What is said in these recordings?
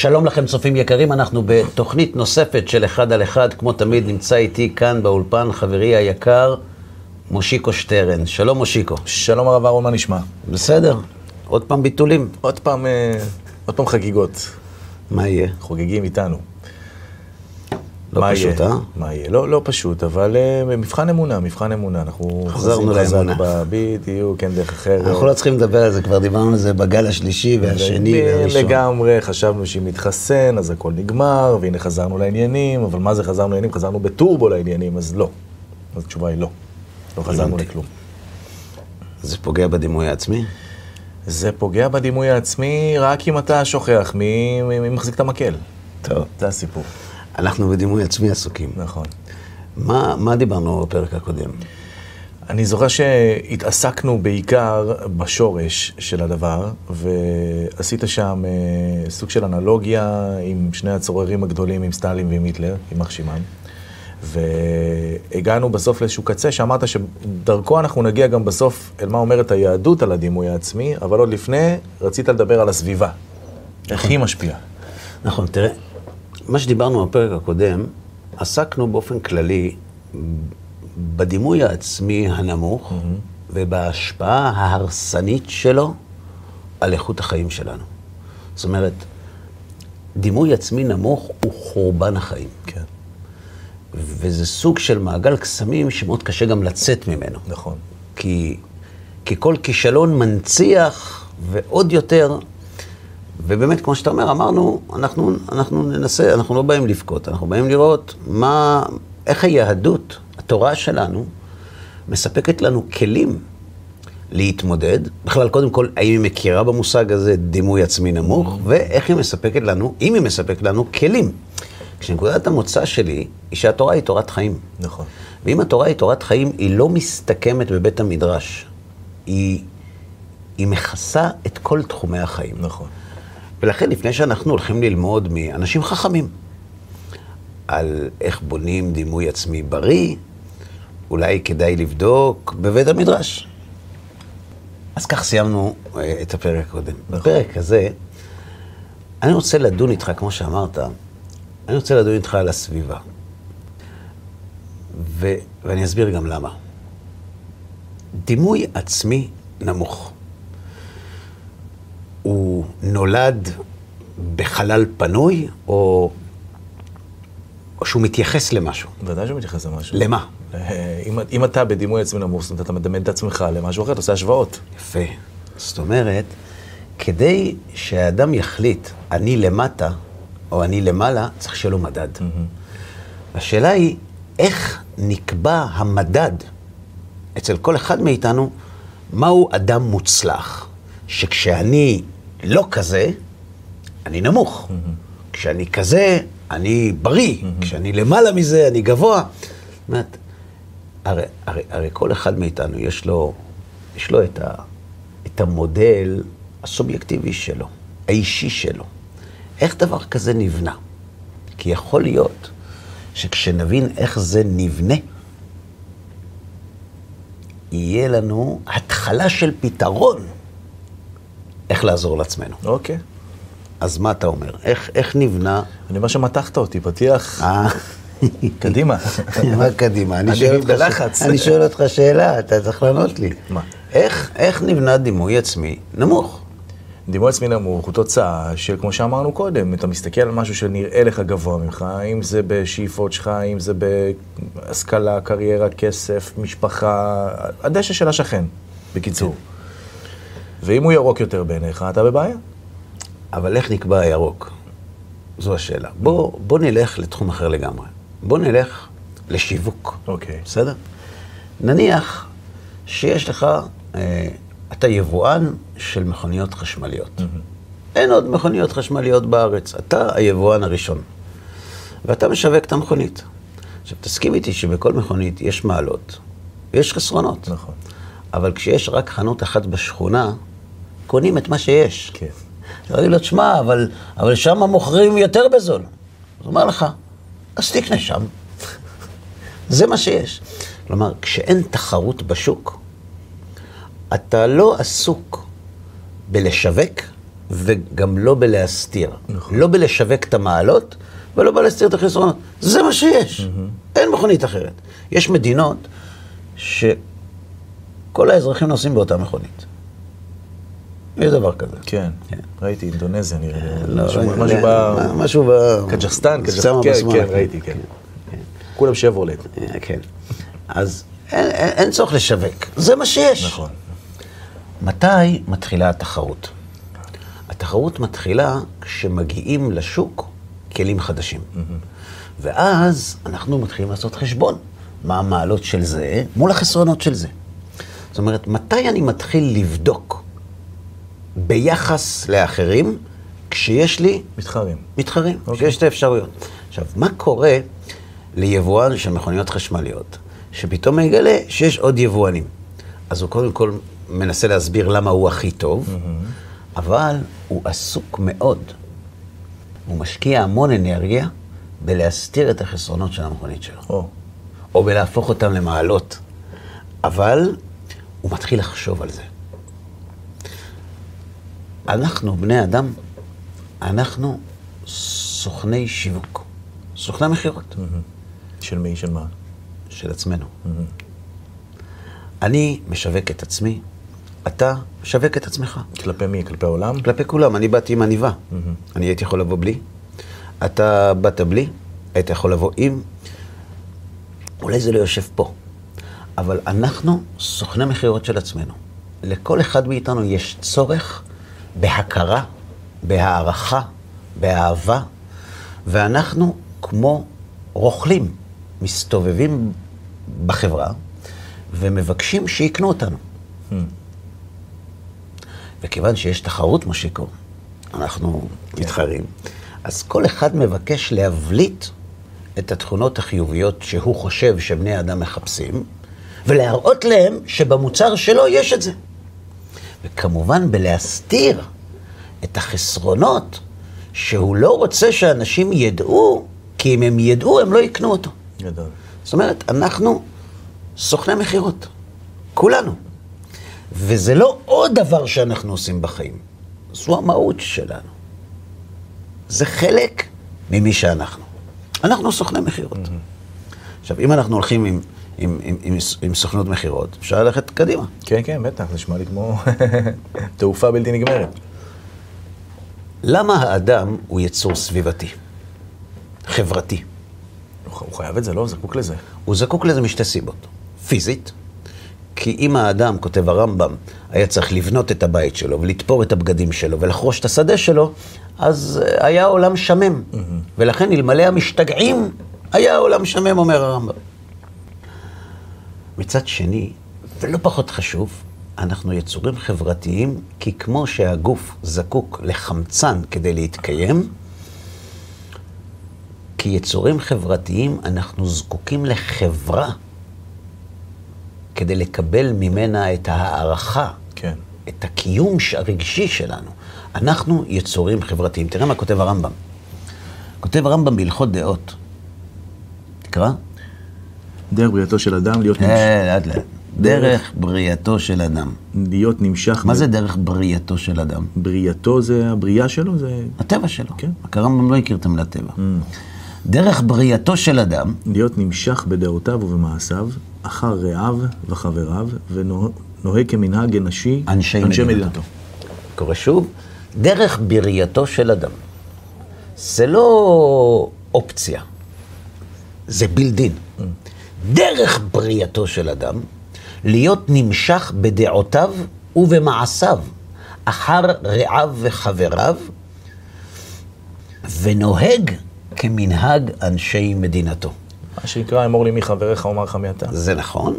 שלום לכם צופים יקרים, אנחנו בתוכנית נוספת של אחד על אחד, כמו תמיד נמצא איתי כאן באולפן חברי היקר, מושיקו שטרן. שלום מושיקו. שלום הרב אהרון, מה נשמע? בסדר, עוד פעם ביטולים. עוד פעם, אה, עוד פעם חגיגות. מה יהיה? חוגגים איתנו. לא מה פשוט, יהיה? אה? מה יהיה? לא, לא פשוט, אבל אה, מבחן אמונה, מבחן אמונה. אנחנו חזרנו לאמונה. בדיוק, כן, דרך אחרת. אנחנו לא צריכים לדבר על זה, כבר דיברנו על זה בגל השלישי והשני והראשון. לגמרי, חשבנו שאם נתחסן, אז הכל נגמר, והנה חזרנו לעניינים, אבל מה זה חזרנו לעניינים? חזרנו בטורבו לעניינים, אז לא. אז התשובה היא לא. לא חזרנו. לכלום. זה פוגע בדימוי העצמי? זה פוגע בדימוי העצמי רק אם אתה שוכח מי מחזיק את המקל. טוב. זה הסיפור. אנחנו בדימוי עצמי עסוקים. נכון. מה, מה דיברנו בפרק הקודם? אני זוכר שהתעסקנו בעיקר בשורש של הדבר, ועשית שם אה, סוג של אנלוגיה עם שני הצוררים הגדולים, עם סטלין ועם היטלר, יימח שמם. והגענו בסוף לאיזשהו קצה שאמרת שדרכו אנחנו נגיע גם בסוף אל מה אומרת היהדות על הדימוי העצמי, אבל עוד לפני רצית לדבר על הסביבה. איך היא משפיעה. נכון, תראה, מה שדיברנו בפרק הקודם, עסקנו באופן כללי בדימוי העצמי הנמוך ובהשפעה ההרסנית שלו על איכות החיים שלנו. זאת אומרת, דימוי עצמי נמוך הוא חורבן החיים. כן, וזה סוג של מעגל קסמים שמאוד קשה גם לצאת ממנו. נכון. כי, כי כל כישלון מנציח ועוד יותר, ובאמת, כמו שאתה אומר, אמרנו, אנחנו, אנחנו ננסה, אנחנו לא באים לבכות, אנחנו באים לראות מה, איך היהדות, התורה שלנו, מספקת לנו כלים להתמודד. בכלל, קודם כל, האם היא מכירה במושג הזה דימוי עצמי נמוך, ואיך היא מספקת לנו, אם היא מספקת לנו, כלים. כשנקודת המוצא שלי היא שהתורה היא תורת חיים. נכון. ואם התורה היא תורת חיים, היא לא מסתכמת בבית המדרש. היא, היא מכסה את כל תחומי החיים. נכון. ולכן, לפני שאנחנו הולכים ללמוד מאנשים חכמים על איך בונים דימוי עצמי בריא, אולי כדאי לבדוק בבית המדרש. אז כך סיימנו אה, את הפרק הקודם. בפרק הזה, אני רוצה לדון איתך, כמו שאמרת, אני רוצה לדון איתך על הסביבה. ו- ואני אסביר גם למה. דימוי עצמי נמוך. הוא נולד בחלל פנוי, או, או שהוא מתייחס למשהו. ודאי שהוא מתייחס למשהו. למה? אה, אם, אם אתה בדימוי עצמי נמוך, זאת אומרת, אתה מדמיין את עצמך למשהו אחר, אתה עושה השוואות. יפה. זאת אומרת, כדי שהאדם יחליט, אני למטה או אני למעלה, צריך שיהיה לו מדד. השאלה היא, איך נקבע המדד אצל כל אחד מאיתנו, מהו אדם מוצלח? שכשאני לא כזה, אני נמוך. כשאני כזה, אני בריא. כשאני למעלה מזה, אני גבוה. זאת אומרת, הרי, הרי, הרי כל אחד מאיתנו יש לו, יש לו את, ה, את המודל הסובייקטיבי שלו, האישי שלו. איך דבר כזה נבנה? כי יכול להיות שכשנבין איך זה נבנה, יהיה לנו התחלה של פתרון איך לעזור לעצמנו. אוקיי. אז מה אתה אומר? איך, איך נבנה... אני אומר שמתחת אותי, פתיח, אה, קדימה. מה קדימה? אני שואל אותך ש-. אני שואל אותך שאלה, אתה צריך לענות לי. מה? איך, איך נבנה דימוי עצמי נמוך? דימוי עצמי נמוך הוא תוצאה של, כמו שאמרנו קודם, אתה מסתכל על משהו שנראה לך גבוה ממך, אם זה בשאיפות שלך, אם זה בהשכלה, קריירה, כסף, משפחה, הדשא של השכן, בקיצור. ואם הוא ירוק יותר בעיניך, אתה בבעיה. אבל איך נקבע הירוק? זו השאלה. בוא, בוא נלך לתחום אחר לגמרי. בוא נלך לשיווק. אוקיי. בסדר? נניח שיש לך, אה, אתה יבואן של מכוניות חשמליות. אין עוד מכוניות חשמליות בארץ, אתה היבואן הראשון. ואתה משווק את המכונית. עכשיו, תסכים איתי שבכל מכונית יש מעלות ויש חסרונות. נכון. אבל כשיש רק חנות אחת בשכונה, קונים את מה שיש. כן. אתה אומר לו, תשמע, אבל, אבל שם מוכרים יותר בזול. אז הוא אומר לך, אז תקנה שם. זה מה שיש. כלומר, כשאין תחרות בשוק, אתה לא עסוק בלשווק, וגם לא בלהסתיר. נכון. לא בלשווק את המעלות, ולא בלהסתיר את החסרונות. זה מה שיש. אין מכונית אחרת. יש מדינות שכל האזרחים נוסעים באותה מכונית. יש דבר כזה. כן, כן. ראיתי, אינדונזיה נראה לי. לא, משהו- לא, לא, ב... משהו ב... קג'חסטן, שמה כן, כן, ראיתי, כן. כן. כולם שברולט. אה, כן. אז אין צורך לשווק, זה מה שיש. נכון. מתי מתחילה התחרות? התחרות מתחילה כשמגיעים לשוק כלים חדשים. ואז אנחנו מתחילים לעשות חשבון. מה המעלות של זה מול החסרונות של זה. זאת אומרת, מתי אני מתחיל לבדוק ביחס לאחרים כשיש לי מתחרים. מתחרים, אוקיי. שיש את האפשרויות. עכשיו, מה קורה ליבואן של מכוניות חשמליות, שפתאום מגלה שיש עוד יבואנים? אז הוא קודם כל מנסה להסביר למה הוא הכי טוב, אבל הוא עסוק מאוד. הוא משקיע המון אנרגיה בלהסתיר את החסרונות של המכונית שלו, או, או בלהפוך אותם למעלות. אבל הוא מתחיל לחשוב על זה. אנחנו, בני אדם, אנחנו סוכני שיווק, סוכני מכירות של מי, של מה? של עצמנו. אני משווק את עצמי, אתה משווק את עצמך. כלפי מי? כלפי העולם? כלפי כולם, אני באתי עם עניבה. אני הייתי יכול לבוא בלי, אתה באת בלי, היית יכול לבוא עם. אולי זה לא יושב פה, אבל אנחנו סוכני מכירות של עצמנו. לכל אחד מאיתנו יש צורך בהכרה, בהערכה, באהבה, ואנחנו כמו רוכלים, מסתובבים בחברה ומבקשים שיקנו אותנו. וכיוון שיש תחרות, מושיקו, אנחנו מתחרים, אז כל אחד מבקש להבליט את התכונות החיוביות שהוא חושב שבני האדם מחפשים, ולהראות להם שבמוצר שלו יש את זה. וכמובן בלהסתיר את החסרונות שהוא לא רוצה שאנשים ידעו, כי אם הם ידעו, הם לא יקנו אותו. גדול. זאת אומרת, אנחנו סוכני מכירות, כולנו. וזה לא עוד דבר שאנחנו עושים בחיים, זו המהות שלנו. זה חלק ממי שאנחנו. אנחנו סוכני מכירות. עכשיו, אם אנחנו הולכים עם, עם, עם, עם, עם סוכנות מכירות, אפשר ללכת קדימה. כן, כן, בטח, זה נשמע לי כמו תעופה בלתי נגמרת. למה האדם הוא יצור סביבתי, חברתי? הוא חייב את זה, לא? הוא זקוק לזה. הוא זקוק לזה משתי סיבות. פיזית, כי אם האדם, כותב הרמב"ם, היה צריך לבנות את הבית שלו ולתפור את הבגדים שלו ולחרוש את השדה שלו, אז אה, היה עולם שמם. ולכן אלמלא המשתגעים, היה עולם שמם, אומר הרמב"ם. מצד שני, ולא פחות חשוב, אנחנו יצורים חברתיים, כי כמו שהגוף זקוק לחמצן כדי להתקיים, כיצורים חברתיים אנחנו זקוקים לחברה כדי לקבל ממנה את ההערכה, כן. את הקיום הרגשי שלנו. אנחנו יצורים חברתיים. תראה מה כותב הרמב"ם. כותב הרמב"ם בהלכות דעות. תקרא. דרך בריאתו של אדם להיות נמשך, אה, לאט לאט. דרך בריאתו של אדם. להיות נמשך. מה זה דרך בריאתו של אדם? בריאתו זה הבריאה שלו? זה הטבע שלו. כן. רק הרמב"ם לא הכיר את המילה טבע. דרך בריאתו של אדם, להיות נמשך בדעותיו ובמעשיו, אחר רעיו וחבריו, ונוהג כמנהג אנשי, אנשי מדינתו. קורא שוב, דרך בריאתו של אדם. זה לא אופציה, זה בילדין. דרך בריאתו של אדם, להיות נמשך בדעותיו ובמעשיו, אחר רעיו וחבריו, ונוהג כמנהג אנשי מדינתו. מה שנקרא, אמור לי מי חבריך, אומר לך מי אתה. זה נכון,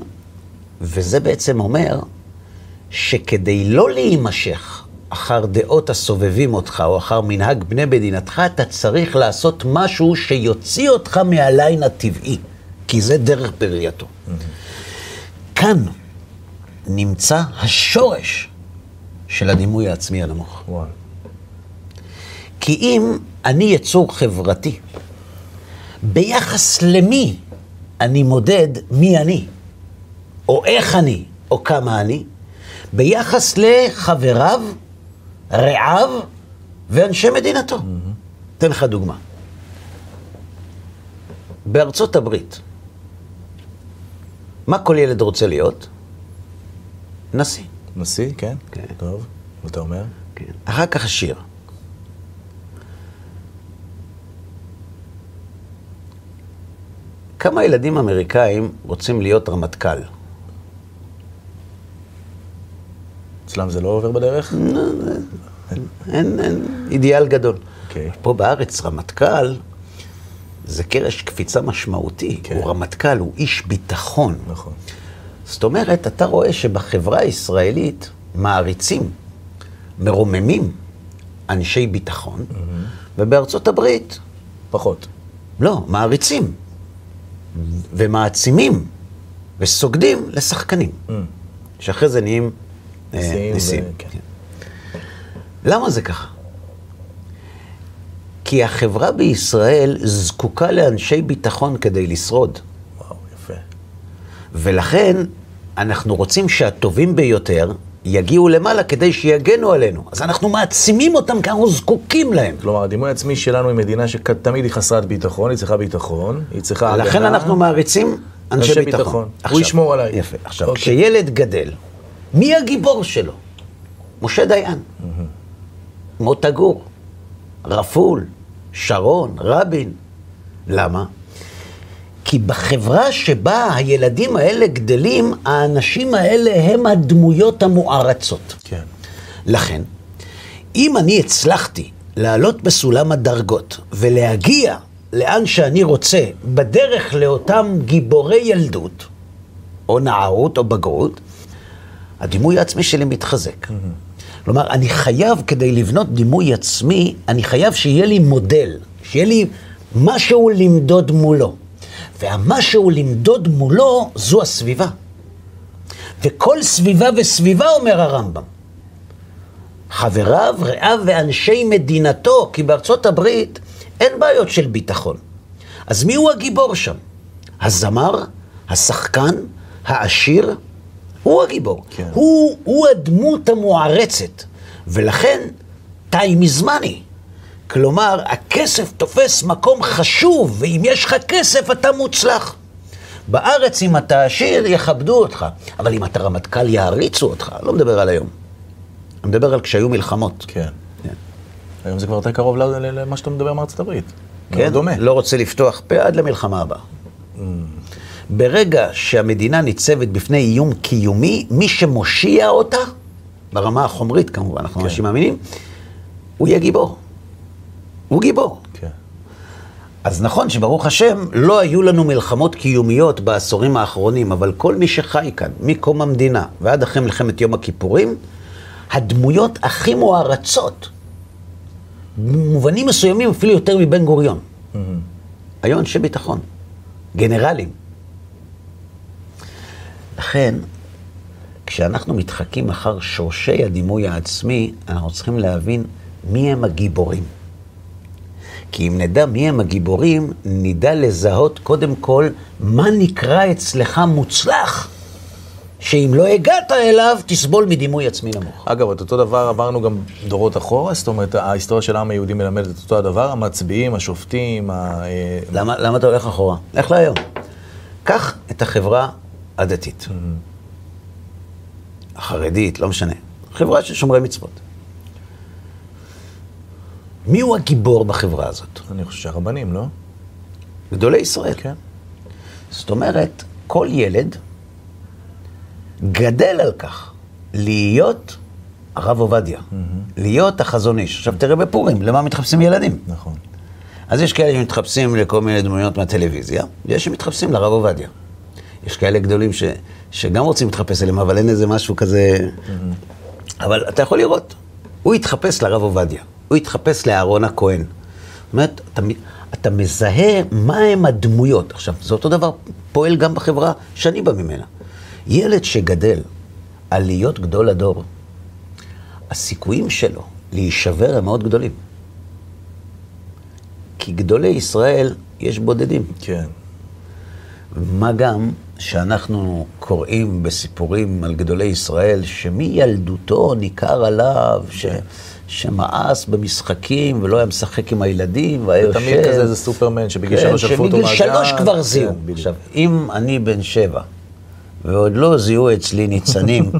וזה בעצם אומר שכדי לא להימשך אחר דעות הסובבים אותך או אחר מנהג בני מדינתך, אתה צריך לעשות משהו שיוציא אותך מהליין הטבעי, כי זה דרך בראייתו. כאן נמצא השורש של הדימוי העצמי הנמוך. וואו. כי אם אני יצור חברתי, ביחס למי אני מודד מי אני, או איך אני, או כמה אני, ביחס לחבריו, רעיו ואנשי מדינתו. אתן לך דוגמה. בארצות הברית, מה כל ילד רוצה להיות? נשיא. נשיא, כן? כן. טוב, ואתה אומר? כן. אחר כך השיר. כמה ילדים אמריקאים רוצים להיות רמטכ"ל? אצלם זה לא עובר בדרך? אין, אין אידיאל גדול. אוקיי. פה בארץ רמטכ"ל זה קרש קפיצה משמעותי. כן. הוא רמטכ"ל, הוא איש ביטחון. נכון. זאת אומרת, אתה רואה שבחברה הישראלית מעריצים, מרוממים אנשי ביטחון, ובארצות הברית, פחות. לא, מעריצים, ומעצימים, וסוגדים לשחקנים, שאחרי זה נהיים אה, ו-. כן. למה זה ככה? כי החברה בישראל זקוקה לאנשי ביטחון כדי לשרוד. וואו, יפה. ולכן אנחנו רוצים שהטובים ביותר יגיעו למעלה כדי שיגנו עלינו. אז אנחנו מעצימים אותם כי אנחנו זקוקים להם. כלומר, הדימוי העצמי שלנו היא מדינה שתמיד היא חסרת ביטחון, היא צריכה ביטחון, היא צריכה הגנה. לכן אנחנו מעריצים אנשי ביטחון. ביטחון. הוא ישמור עליי. יפה. עכשיו, אוקיי. כשילד גדל, מי הגיבור שלו? משה דיין. מוטה גור, רפול, שרון, רבין. למה? כי בחברה שבה הילדים האלה גדלים, האנשים האלה הם הדמויות המוערצות. כן. לכן, אם אני הצלחתי לעלות בסולם הדרגות ולהגיע לאן שאני רוצה בדרך לאותם גיבורי ילדות, או נערות או בגרות, הדימוי העצמי שלי מתחזק. כלומר, אני חייב, כדי לבנות דימוי עצמי, אני חייב שיהיה לי מודל, שיהיה לי משהו למדוד מולו. והמשהו למדוד מולו זו הסביבה. וכל סביבה וסביבה, אומר הרמב"ם, חבריו, רעיו ואנשי מדינתו, כי בארצות הברית אין בעיות של ביטחון. אז מי הוא הגיבור שם? הזמר, השחקן, העשיר, הוא הגיבור. כן. הוא, הוא הדמות המוערצת, ולכן time is money. כלומר, הכסף תופס מקום חשוב, ואם יש לך כסף אתה מוצלח. בארץ, אם אתה עשיר, יכבדו אותך, אבל אם אתה רמטכ"ל, יעריצו אותך. לא מדבר על היום. אני מדבר על כשהיו מלחמות. כן. כן. היום זה כבר יותר קרוב למה שאתה מדבר מארצות הברית. כן? דומה. לא רוצה לפתוח פה עד למלחמה הבאה. ברגע שהמדינה ניצבת בפני איום קיומי, מי שמושיע אותה, ברמה החומרית כמובן, אנחנו כן. אנשים מאמינים, הוא יהיה גיבור. הוא גיבור. כן. אז נכון שברוך השם, לא היו לנו מלחמות קיומיות בעשורים האחרונים, אבל כל מי שחי כאן, מקום המדינה ועד אחרי מלחמת יום הכיפורים, הדמויות הכי מוערצות, במובנים מסוימים אפילו יותר מבן גוריון, היו אנשי ביטחון, גנרלים. לכן, כשאנחנו מתחקים אחר שורשי הדימוי העצמי, אנחנו צריכים להבין מי הם הגיבורים. כי אם נדע מי הם הגיבורים, נדע לזהות קודם כל מה נקרא אצלך מוצלח, שאם לא הגעת אליו, תסבול מדימוי עצמי נמוך. אגב, את אותו דבר עברנו גם דורות אחורה, זאת אומרת, ההיסטוריה של העם היהודי מלמדת את אותו הדבר, המצביעים, השופטים, ה... אה, למה, למה אתה הולך אחורה? לך להיום. קח את החברה הדתית. החרדית, לא משנה. חברה של שומרי מצוות. מי הוא הגיבור בחברה הזאת? אני חושב שהרבנים, לא? גדולי ישראל. כן. זאת אומרת, כל ילד גדל על כך להיות הרב עובדיה, להיות החזון איש. עכשיו תראה בפורים, למה מתחפשים ילדים? נכון. אז יש כאלה שמתחפשים לכל מיני דמויות מהטלוויזיה, ויש שמתחפשים לרב עובדיה. יש כאלה גדולים ש, שגם רוצים להתחפש אליהם, אבל אין איזה משהו כזה... אבל אתה יכול לראות, הוא התחפש לרב עובדיה, הוא התחפש לאהרון הכהן. זאת אומרת, אתה, אתה מזהה מה הם הדמויות. עכשיו, זה אותו דבר פועל גם בחברה שאני בא ממנה. ילד שגדל על להיות גדול הדור, הסיכויים שלו להישבר הם מאוד גדולים. כי גדולי ישראל יש בודדים. כן. מה גם שאנחנו קוראים בסיפורים על גדולי ישראל, שמילדותו ניכר עליו, ש... שמאס במשחקים ולא היה משחק עם הילדים, והיה יושב... תמיד כזה איזה סופרמן שבגיל כן, שלוש שלפו אותו מהגן. שלוש כבר כן, זיהו. בדיוק. עכשיו, אם אני בן שבע, ועוד לא זיהו אצלי ניצנים,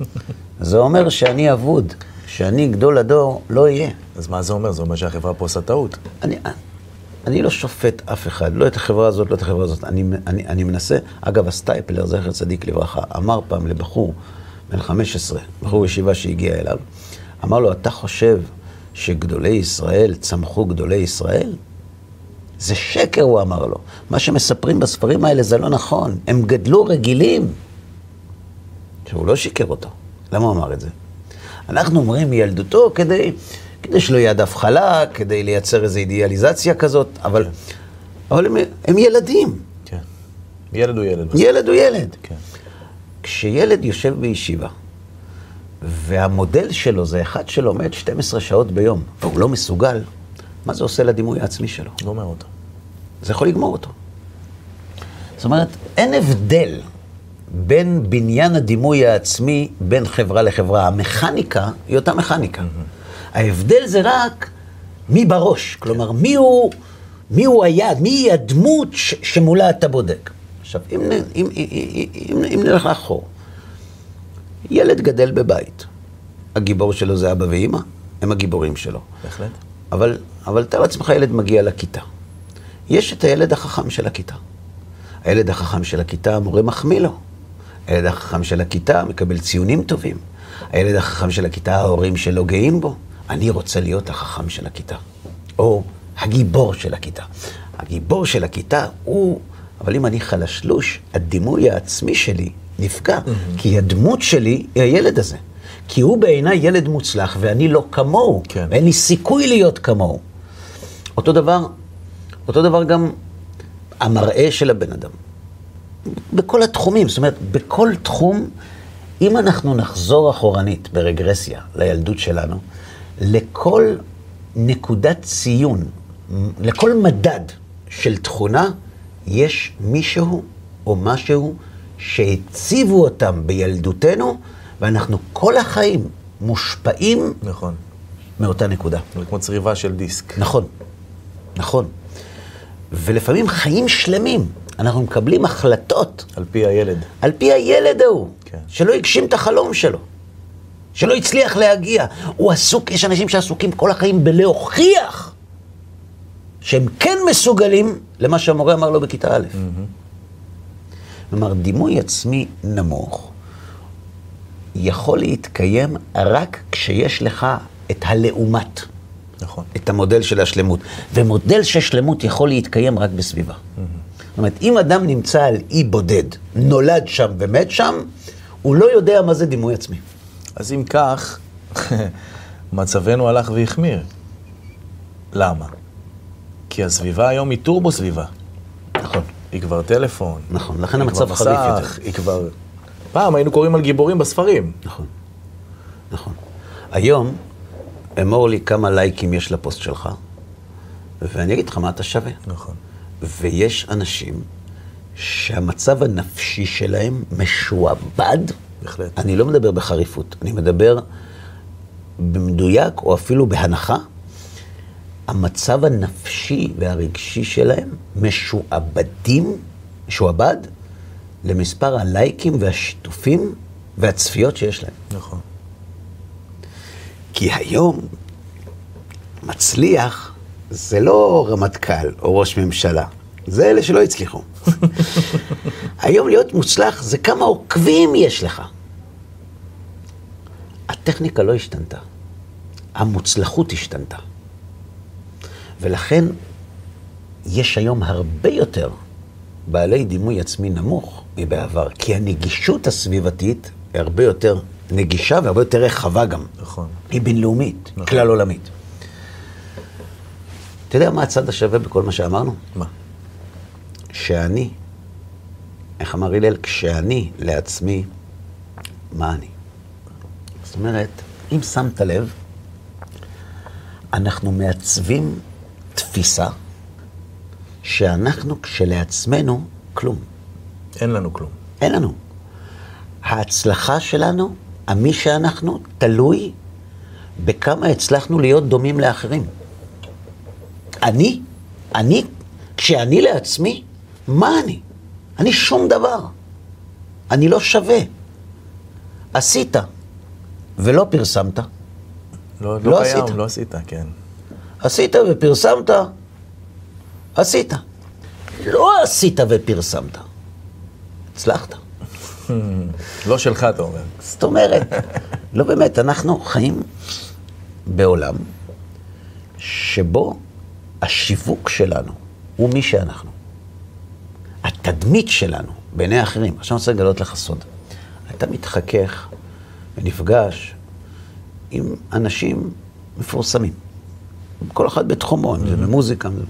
זה אומר שאני אבוד, שאני גדול הדור לא אהיה. אז מה זה אומר? זה אומר שהחברה פה עושה טעות. אני, אני לא שופט אף אחד, לא את החברה הזאת, לא את החברה הזאת. אני, אני, אני מנסה, אגב, הסטייפלר, זכר צדיק לברכה, אמר פעם לבחור בן 15, בחור ישיבה שהגיע אליו, אמר לו, אתה חושב שגדולי ישראל צמחו גדולי ישראל? זה שקר, הוא אמר לו. מה שמספרים בספרים האלה זה לא נכון. הם גדלו רגילים. עכשיו, הוא לא שיקר אותו. למה הוא אמר את זה? אנחנו אומרים מילדותו כדי, כדי שלא יהיה דף חלק, כדי לייצר איזו אידיאליזציה כזאת, אבל, אבל הם, הם ילדים. כן. ילד הוא ילד. ילד הוא ילד. כן. כשילד יושב בישיבה, והמודל שלו זה אחד שלומד 12 שעות ביום, והוא לא מסוגל, מה זה עושה לדימוי העצמי שלו? גומר אותו. זה יכול לגמור אותו. זאת אומרת, אין הבדל בין בניין הדימוי העצמי בין חברה לחברה. המכניקה היא אותה מכניקה. ההבדל זה רק מי בראש, כלומר, מי הוא, מי הוא היד, מי היא הדמות ש- שמולה אתה בודק. עכשיו, אם, אם, אם, אם, אם נלך לאחור, ילד גדל בבית, הגיבור שלו זה אבא ואימא, הם הגיבורים שלו. בהחלט. אבל, אבל תאר לעצמך, ילד מגיע לכיתה. יש את הילד החכם של הכיתה. הילד החכם של הכיתה, המורה מחמיא לו. הילד החכם של הכיתה מקבל ציונים טובים. הילד החכם של הכיתה, ההורים שלו גאים בו. אני רוצה להיות החכם של הכיתה. או הגיבור של הכיתה. הגיבור של הכיתה הוא... אבל אם אני חלשלוש, הדימוי העצמי שלי נפגע. כי הדמות שלי היא הילד הזה. כי הוא בעיניי ילד מוצלח, ואני לא כמוהו. כן. ואין לי סיכוי להיות כמוהו. אותו דבר, אותו דבר גם המראה של הבן אדם. בכל התחומים, זאת אומרת, בכל תחום, אם אנחנו נחזור אחורנית ברגרסיה לילדות שלנו, לכל נקודת ציון, לכל מדד של תכונה, יש מישהו או משהו שהציבו אותם בילדותנו, ואנחנו כל החיים מושפעים נכון. מאותה נקודה. זה כמו צריבה של דיסק. נכון, נכון. ולפעמים חיים שלמים, אנחנו מקבלים החלטות על פי הילד. על פי הילד ההוא, כן. שלא הגשים את החלום שלו, שלא הצליח להגיע. הוא עסוק, יש אנשים שעסוקים כל החיים בלהוכיח שהם כן מסוגלים למה שהמורה אמר לו בכיתה א'. כלומר, דימוי עצמי נמוך יכול להתקיים רק כשיש לך את הלעומת. נכון. את המודל של השלמות. ומודל של שלמות יכול להתקיים רק בסביבה. זאת אומרת, אם אדם נמצא על אי בודד, נולד שם ומת שם, הוא לא יודע מה זה דימוי עצמי. אז אם כך, מצבנו הלך והחמיר. למה? כי הסביבה היום היא טורבו סביבה. נכון. היא כבר טלפון. נכון, לכן המצב חריף יותר. היא כבר... פעם היינו קוראים על גיבורים בספרים. נכון, נכון. היום, אמור לי כמה לייקים יש לפוסט שלך, ואני אגיד לך מה אתה שווה. נכון. ויש אנשים שהמצב הנפשי שלהם משועבד. בהחלט. אני לא מדבר בחריפות, אני מדבר במדויק או אפילו בהנחה. המצב הנפשי והרגשי שלהם משועבדים, משועבד, למספר הלייקים והשיתופים והצפיות שיש להם. נכון. כי היום מצליח זה לא רמטכ"ל או ראש ממשלה, זה אלה שלא הצליחו. היום להיות מוצלח זה כמה עוקבים יש לך. הטכניקה לא השתנתה, המוצלחות השתנתה. ולכן יש היום הרבה יותר בעלי דימוי עצמי נמוך מבעבר, כי הנגישות הסביבתית היא הרבה יותר נגישה והרבה יותר רחבה גם. נכון. היא בינלאומית, נכון. כלל עולמית. אתה יודע מה הצד השווה בכל מה שאמרנו? מה? שאני, איך אמר הלל? כשאני לעצמי, מה אני? זאת אומרת, אם שמת לב, אנחנו מעצבים תפיסה שאנחנו כשלעצמנו כלום. אין לנו כלום. אין לנו. ההצלחה שלנו, המי שאנחנו, תלוי בכמה הצלחנו להיות דומים לאחרים. אני, אני, כשאני לעצמי, מה אני? אני שום דבר. אני לא שווה. עשית ולא פרסמת. לא, לא לא קיים, עשית. לא עשית, כן. עשית ופרסמת, עשית. לא עשית ופרסמת, הצלחת. לא שלך, אתה אומר. זאת אומרת, לא באמת, אנחנו חיים בעולם שבו השיווק שלנו הוא מי שאנחנו. התדמית שלנו בעיני האחרים. עכשיו אני רוצה לגלות לך סוד. אתה מתחכך ונפגש עם אנשים מפורסמים. כל אחד בתחומו, אם זה במוזיקה. אם זה-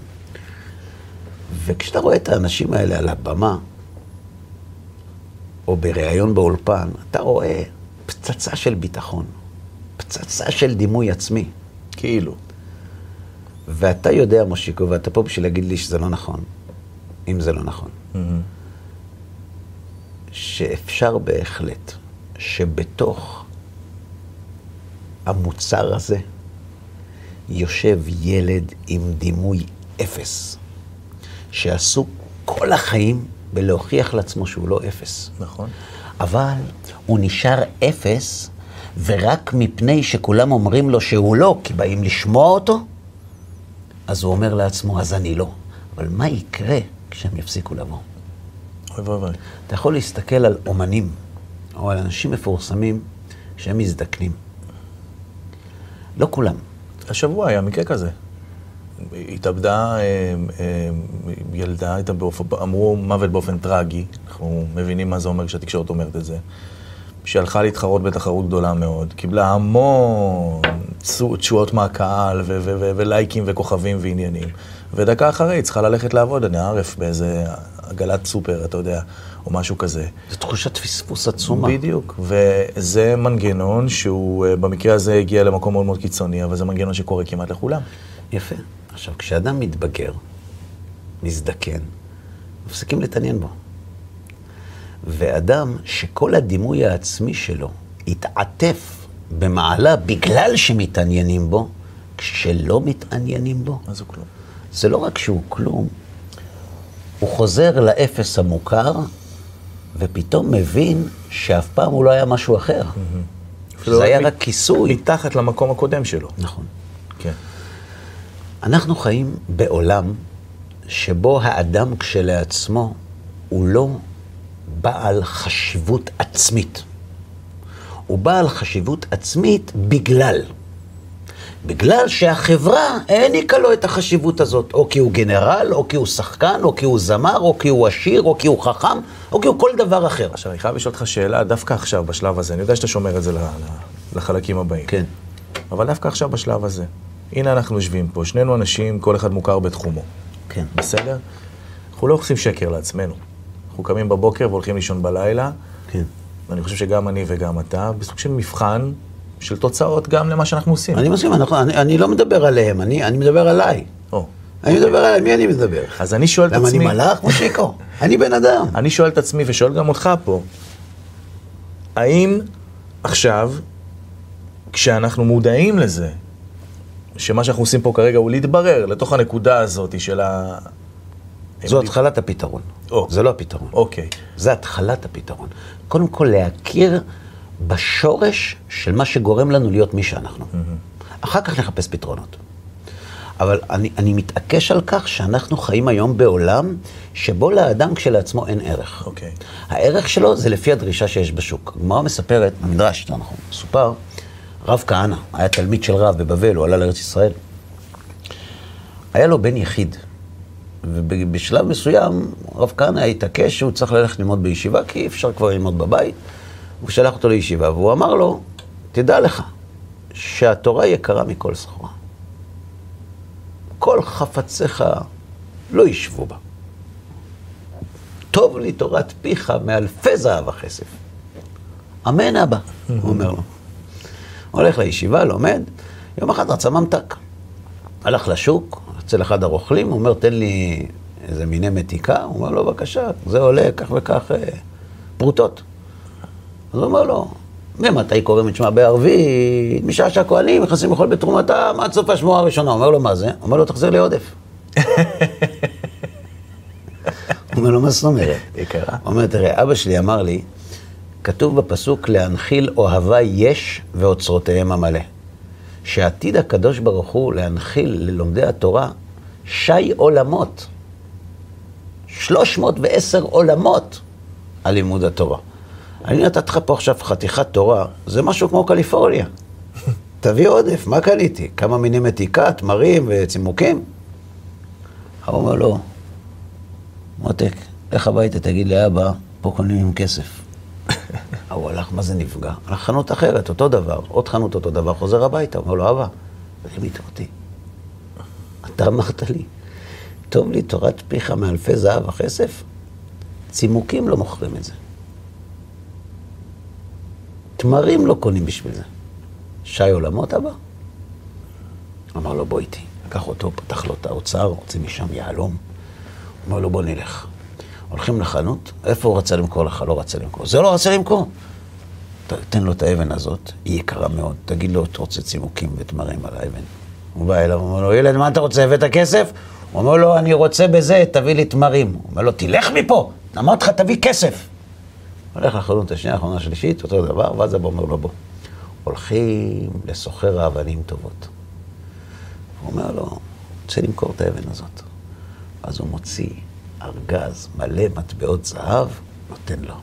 וכשאתה רואה את האנשים האלה על הבמה, או בריאיון באולפן, אתה רואה פצצה של ביטחון, פצצה של דימוי עצמי. כאילו. ואתה יודע, מושיקו, ואתה פה בשביל להגיד לי שזה לא נכון, אם זה לא נכון, שאפשר בהחלט שבתוך המוצר הזה יושב ילד עם דימוי אפס, שעסוק כל החיים בלהוכיח לעצמו שהוא לא אפס. נכון. אבל הוא נשאר אפס, ורק מפני שכולם אומרים לו שהוא לא, כי באים לשמוע אותו, אז הוא אומר לעצמו, אז אני לא. אבל מה יקרה כשהם יפסיקו לבוא? אוי ואבוי. אתה יכול להסתכל על אומנים, או על אנשים מפורסמים, שהם מזדקנים. לא כולם. השבוע היה מקרה כזה. התאבדה אה, אה, ילדה, אמרו מוות באופן טרגי, אנחנו מבינים מה זה אומר כשהתקשורת אומרת את זה, שהלכה להתחרות בתחרות גדולה מאוד, קיבלה המון תשואות מהקהל ולייקים וכוכבים ועניינים, ודקה אחרי היא צריכה ללכת לעבוד, אני ערף באיזה עגלת סופר, אתה יודע, או משהו כזה. זו תחושת פספוס עצומה. בדיוק, וזה מנגנון שהוא אה, במקרה הזה הגיע למקום מאוד מאוד קיצוני, אבל זה מנגנון שקורה כמעט לכולם. יפה. עכשיו, כשאדם מתבגר, מזדקן, מפסיקים להתעניין בו. ואדם שכל הדימוי העצמי שלו התעטף במעלה בגלל שמתעניינים בו, כשלא מתעניינים בו, מה זה כלום? זה לא רק שהוא כלום, הוא חוזר לאפס המוכר, ופתאום מבין שאף פעם הוא לא היה משהו אחר. שזה היה מ- רק כיסוי. מתחת למקום הקודם שלו. נכון. כן. אנחנו חיים בעולם שבו האדם כשלעצמו הוא לא בעל חשיבות עצמית. הוא בעל חשיבות עצמית בגלל. בגלל שהחברה העניקה לו את החשיבות הזאת, או כי הוא גנרל, או כי הוא שחקן, או כי הוא זמר, או כי הוא עשיר, או כי הוא חכם, או כי הוא כל דבר אחר. עכשיו, אני חייב לשאול אותך שאלה, דווקא עכשיו, בשלב הזה, אני יודע שאתה שומר את זה לחלקים הבאים. כן. אבל דווקא עכשיו, בשלב הזה. הנה אנחנו יושבים פה, שנינו אנשים, כל אחד מוכר בתחומו. כן. בסדר? אנחנו לא עושים שקר לעצמנו. אנחנו קמים בבוקר והולכים לישון בלילה, כן. ואני חושב שגם אני וגם אתה, בסוג של מבחן של תוצאות גם למה שאנחנו עושים. אני מסכים, אנחנו- אני, אני לא מדבר עליהם, אני, אני מדבר עליי. או. אני מדבר עליי, מי אני מדבר? אז אני שואל את למה אני עצמי... מלאך, מושיקו? אני בן אדם. אני שואל את עצמי ושואל גם אותך פה, האם עכשיו, כשאנחנו מודעים לזה, שמה שאנחנו עושים פה כרגע הוא להתברר לתוך הנקודה הזאת של ה... זו התחלת הפתרון. או. זה לא הפתרון. אוקיי. זה התחלת הפתרון. קודם כל להכיר בשורש של מה שגורם לנו להיות מי שאנחנו. אחר כך נחפש פתרונות. אבל אני, אני מתעקש על כך שאנחנו חיים היום בעולם שבו לאדם כשלעצמו אין ערך. אוקיי. הערך שלו זה לפי הדרישה שיש בשוק. הגמרא מספרת, במדרש, יותר נכון, מסופר, רב כהנא, היה תלמיד של רב בבבל, הוא עלה לארץ ישראל. היה לו בן יחיד, ובשלב מסוים רב כהנא התעקש שהוא צריך ללכת ללמוד בישיבה, כי אי אפשר כבר ללמוד בבית. הוא שלח אותו לישיבה, והוא אמר לו, תדע לך שהתורה יקרה מכל סחורה. כל חפציך לא ישבו בה. טוב לי תורת פיך מאלפי זהב וכסף. אמן אבא, הוא אומר לו. הולך לישיבה, לומד, יום אחד רצה ממתק. הלך לשוק, אצל אחד הרוכלים, הוא אומר, תן לי איזה מיני מתיקה? הוא אומר לו, בבקשה, זה עולה כך וכך אה, פרוטות. אז הוא אומר לו, ממתי קוראים את שמע בערבית, משעה שהכהנים נכנסים לכל בתרומתם עד סוף השמועה הראשונה. אומר לו, מה זה? אומר לו, תחזיר לי עודף. אומר לו, מה זאת אומרת? יקרה. אומר, תראה, אבא שלי אמר לי, כתוב בפסוק להנחיל אוהבי יש ואוצרותיהם המלא. שעתיד הקדוש ברוך הוא להנחיל ללומדי התורה שי עולמות. 310 עולמות על לימוד התורה. אני נתתי לך פה עכשיו חתיכת תורה, זה משהו כמו קליפורניה. תביא עודף, מה קניתי? כמה מיני מתיקה, תמרים וצימוקים? הוא אומר לו, מותק, לך הביתה, תגיד לאבא, פה קונים עם כסף. הוא הלך, מה זה נפגע? הלך חנות אחרת, אותו דבר, עוד חנות אותו דבר, חוזר הביתה, אומר לו, אבא, רימית אותי. אתה אמרת לי, טוב לי תורת פיך מאלפי זהב וכסף, צימוקים לא מוכרים את זה. תמרים לא קונים בשביל זה. שי עולמות, אבא? אמר לו, בוא איתי. לקח אותו, פתח לו את האוצר, הוציא משם יהלום. אמר לו, בוא נלך. הולכים לחנות, איפה הוא רצה למכור לך? לא רצה למכור. זה לא רצה למכור. תן לו את האבן הזאת, היא יקרה מאוד. תגיד לו, אתה רוצה צימוקים ותמרים על האבן. הוא בא אליו, אומר לו, ילד, מה אתה רוצה? הבאת כסף? הוא אומר לו, אני רוצה בזה, תביא לי תמרים. הוא אומר לו, תלך מפה, אמרתי לך, תביא כסף. הולך לחנות השנייה, האחרונה השלישית, אותו דבר, ואז אבא אומר לו, בוא. הולכים לסוחר האבנים טובות. הוא אומר לו, רוצה למכור את האבן הזאת. אז הוא מוציא ארגז מלא מטבעות זהב, נותן לו.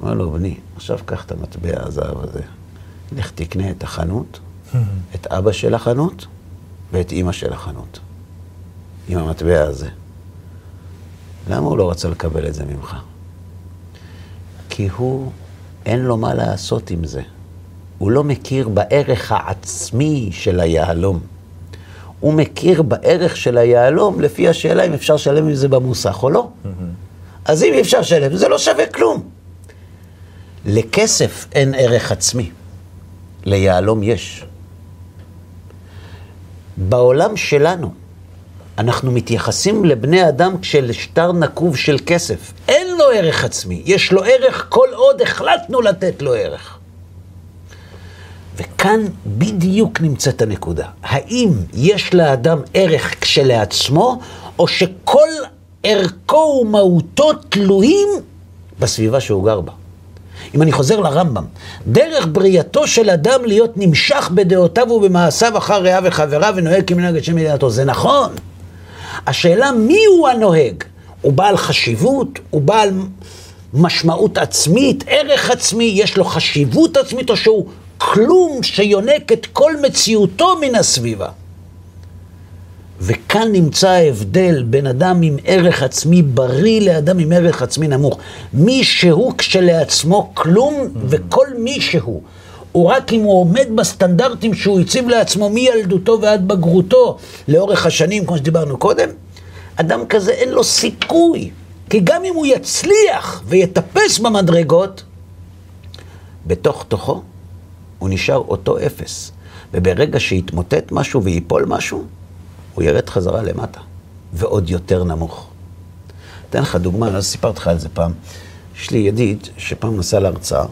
אומר לו, בני, עכשיו קח את המטבע הזהב הזה, לך תקנה את החנות, את אבא של החנות ואת אימא של החנות, עם המטבע הזה. למה הוא לא רצה לקבל את זה ממך? כי הוא, אין לו מה לעשות עם זה. הוא לא מכיר בערך העצמי של היהלום. הוא מכיר בערך של היהלום לפי השאלה אם אפשר לשלם עם זה במוסך או לא. אז אם אי אפשר לשלם, זה לא שווה כלום. לכסף אין ערך עצמי, ליהלום יש. בעולם שלנו, אנחנו מתייחסים לבני אדם כשלשטר נקוב של כסף. אין לו ערך עצמי, יש לו ערך כל עוד החלטנו לתת לו ערך. וכאן בדיוק נמצאת הנקודה. האם יש לאדם ערך כשלעצמו, או שכל ערכו ומהותו תלויים בסביבה שהוא גר בה? אם אני חוזר לרמב"ם, דרך בריאתו של אדם להיות נמשך בדעותיו ובמעשיו אחר רעיו וחבריו ונוהג כמנהג את שם מדינתו, זה נכון. השאלה מי הוא הנוהג? הוא בעל חשיבות? הוא בעל משמעות עצמית, ערך עצמי, יש לו חשיבות עצמית, או שהוא כלום שיונק את כל מציאותו מן הסביבה. וכאן נמצא ההבדל בין אדם עם ערך עצמי בריא לאדם עם ערך עצמי נמוך. מי שהוא כשלעצמו כלום, וכל מי שהוא. הוא רק אם הוא עומד בסטנדרטים שהוא הציב לעצמו מילדותו ועד בגרותו לאורך השנים, כמו שדיברנו קודם, אדם כזה אין לו סיכוי. כי גם אם הוא יצליח ויטפס במדרגות, בתוך תוכו הוא נשאר אותו אפס. וברגע שיתמוטט משהו וייפול משהו, הוא ירד חזרה למטה, ועוד יותר נמוך. אתן לך דוגמה, אז סיפרתי לך על זה פעם. יש לי ידיד שפעם נסע להרצאה,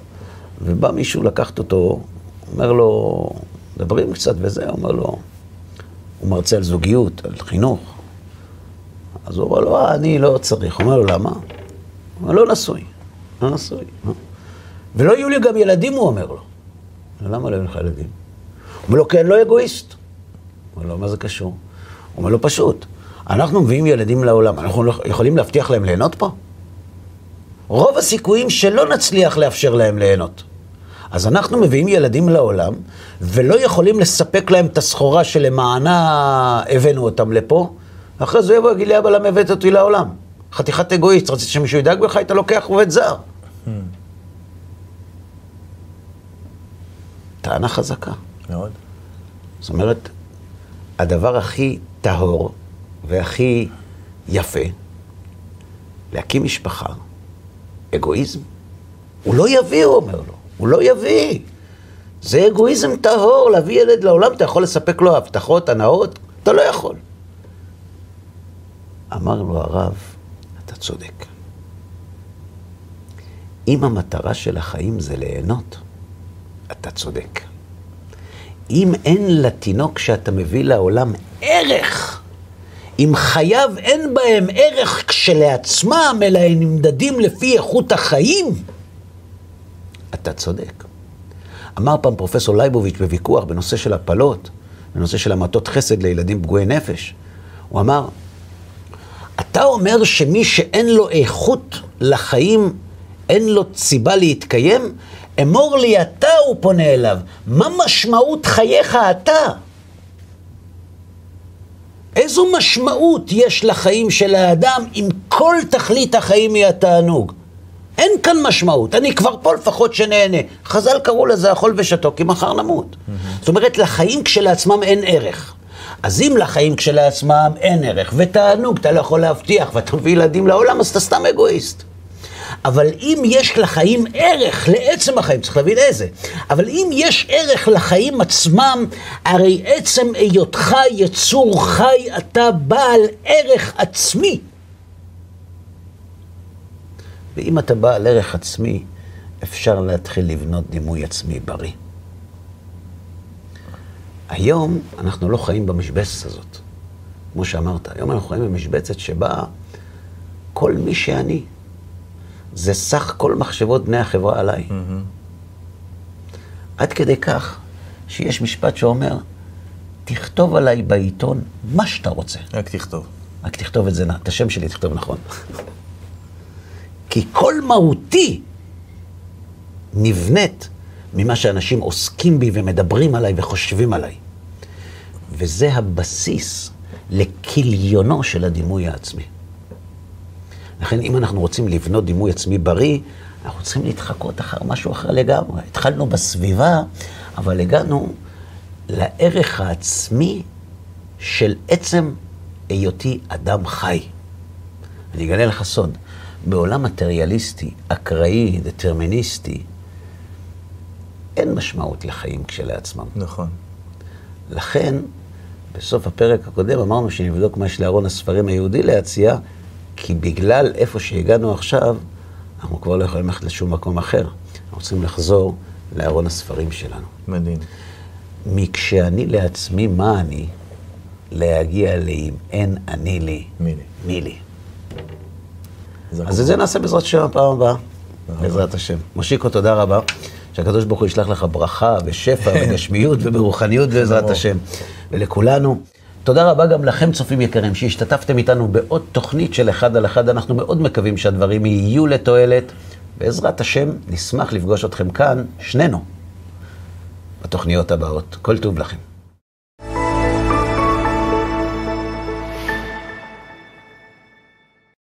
ובא מישהו לקחת אותו, אומר לו, מדברים קצת וזה, אומר לו, הוא מרצה על זוגיות, על חינוך. אז הוא אומר לו, אה, אני לא צריך. הוא אומר לו, למה? הוא אומר, לא נשוי. לא נשוי. לא. ולא יהיו לי גם ילדים, הוא אומר לו. למה לא יהיו לך ילדים? הוא אומר לו, אני לא אגואיסט. הוא אומר לו, מה זה קשור? הוא אומר לו, פשוט. אנחנו מביאים ילדים לעולם, אנחנו לא- יכולים להבטיח להם ליהנות פה? רוב הסיכויים שלא נצליח לאפשר להם ליהנות. אז אנחנו מביאים ילדים לעולם, ולא יכולים לספק להם את הסחורה שלמענה הבאנו אותם לפה, ואחרי זה יבוא ויגיד לי, אבא, למה הבאת אותי לעולם? חתיכת אגואיסט, רצית שמישהו ידאג בך, היית לוקח עובד זר. טענה חזקה. מאוד. זאת אומרת, הדבר הכי טהור והכי יפה, להקים משפחה, אגואיזם. הוא לא יביא, הוא אומר לו, הוא לא יביא. זה אגואיזם טהור, להביא ילד לעולם, אתה יכול לספק לו הבטחות, הנאות? אתה לא יכול. אמר לו הרב, אתה צודק. אם המטרה של החיים זה ליהנות, אתה צודק. אם אין לתינוק שאתה מביא לעולם ערך, אם חייו אין בהם ערך כשלעצמם, אלא הם נמדדים לפי איכות החיים, אתה צודק. אמר פעם פרופסור לייבוביץ' בוויכוח בנושא של הפלות, בנושא של המתות חסד לילדים פגועי נפש, הוא אמר, אתה אומר שמי שאין לו איכות לחיים, אין לו סיבה להתקיים? אמור לי אתה, הוא פונה אליו, מה משמעות חייך אתה? איזו משמעות יש לחיים של האדם אם כל תכלית החיים היא התענוג? אין כאן משמעות, אני כבר פה לפחות שנהנה. חז"ל קראו לזה אכול ושתו, כי מחר נמות. זאת אומרת, לחיים כשלעצמם אין ערך. אז אם לחיים כשלעצמם אין ערך, ותענוג אתה לא יכול להבטיח, ואתה מביא ילדים לעולם, אז אתה סתם אגואיסט. אבל אם יש לחיים ערך, לעצם החיים, צריך להבין איזה, אבל אם יש ערך לחיים עצמם, הרי עצם היותך יצור חי, אתה בעל ערך עצמי. ואם אתה בעל ערך עצמי, אפשר להתחיל לבנות דימוי עצמי בריא. היום אנחנו לא חיים במשבצת הזאת, כמו שאמרת. היום אנחנו חיים במשבצת שבה כל מי שאני, זה סך כל מחשבות בני החברה עליי. Mm-hmm. עד כדי כך שיש משפט שאומר, תכתוב עליי בעיתון מה שאתה רוצה. רק תכתוב. רק תכתוב את זה, את השם שלי תכתוב נכון. כי כל מהותי נבנית ממה שאנשים עוסקים בי ומדברים עליי וחושבים עליי. וזה הבסיס לכיליונו של הדימוי העצמי. לכן אם אנחנו רוצים לבנות דימוי עצמי בריא, אנחנו צריכים להתחקות אחר משהו אחר לגמרי. התחלנו בסביבה, אבל הגענו לערך העצמי של עצם היותי אדם חי. אני אגלה לך סוד, בעולם מטריאליסטי, אקראי, דטרמיניסטי, אין משמעות לחיים כשלעצמם. נכון. לכן, בסוף הפרק הקודם אמרנו שנבדוק מה יש לארון הספרים היהודי להציע, כי בגלל איפה שהגענו עכשיו, אנחנו כבר לא יכולים ללכת לשום מקום אחר. אנחנו צריכים לחזור לארון הספרים שלנו. מדהים. מכשאני לעצמי, מה אני? להגיע לאם אין אני לי, מי לי. מי לי. אז את זה נעשה בעזרת השם הפעם הבאה, בעזרת השם. מושיקו, תודה רבה. שהקדוש ברוך הוא ישלח לך ברכה ושפע וגשמיות וברוחניות בעזרת השם. ולכולנו. תודה רבה גם לכם, צופים יקרים, שהשתתפתם איתנו בעוד תוכנית של אחד על אחד. אנחנו מאוד מקווים שהדברים יהיו לתועלת. בעזרת השם, נשמח לפגוש אתכם כאן, שנינו, בתוכניות הבאות. כל טוב לכם.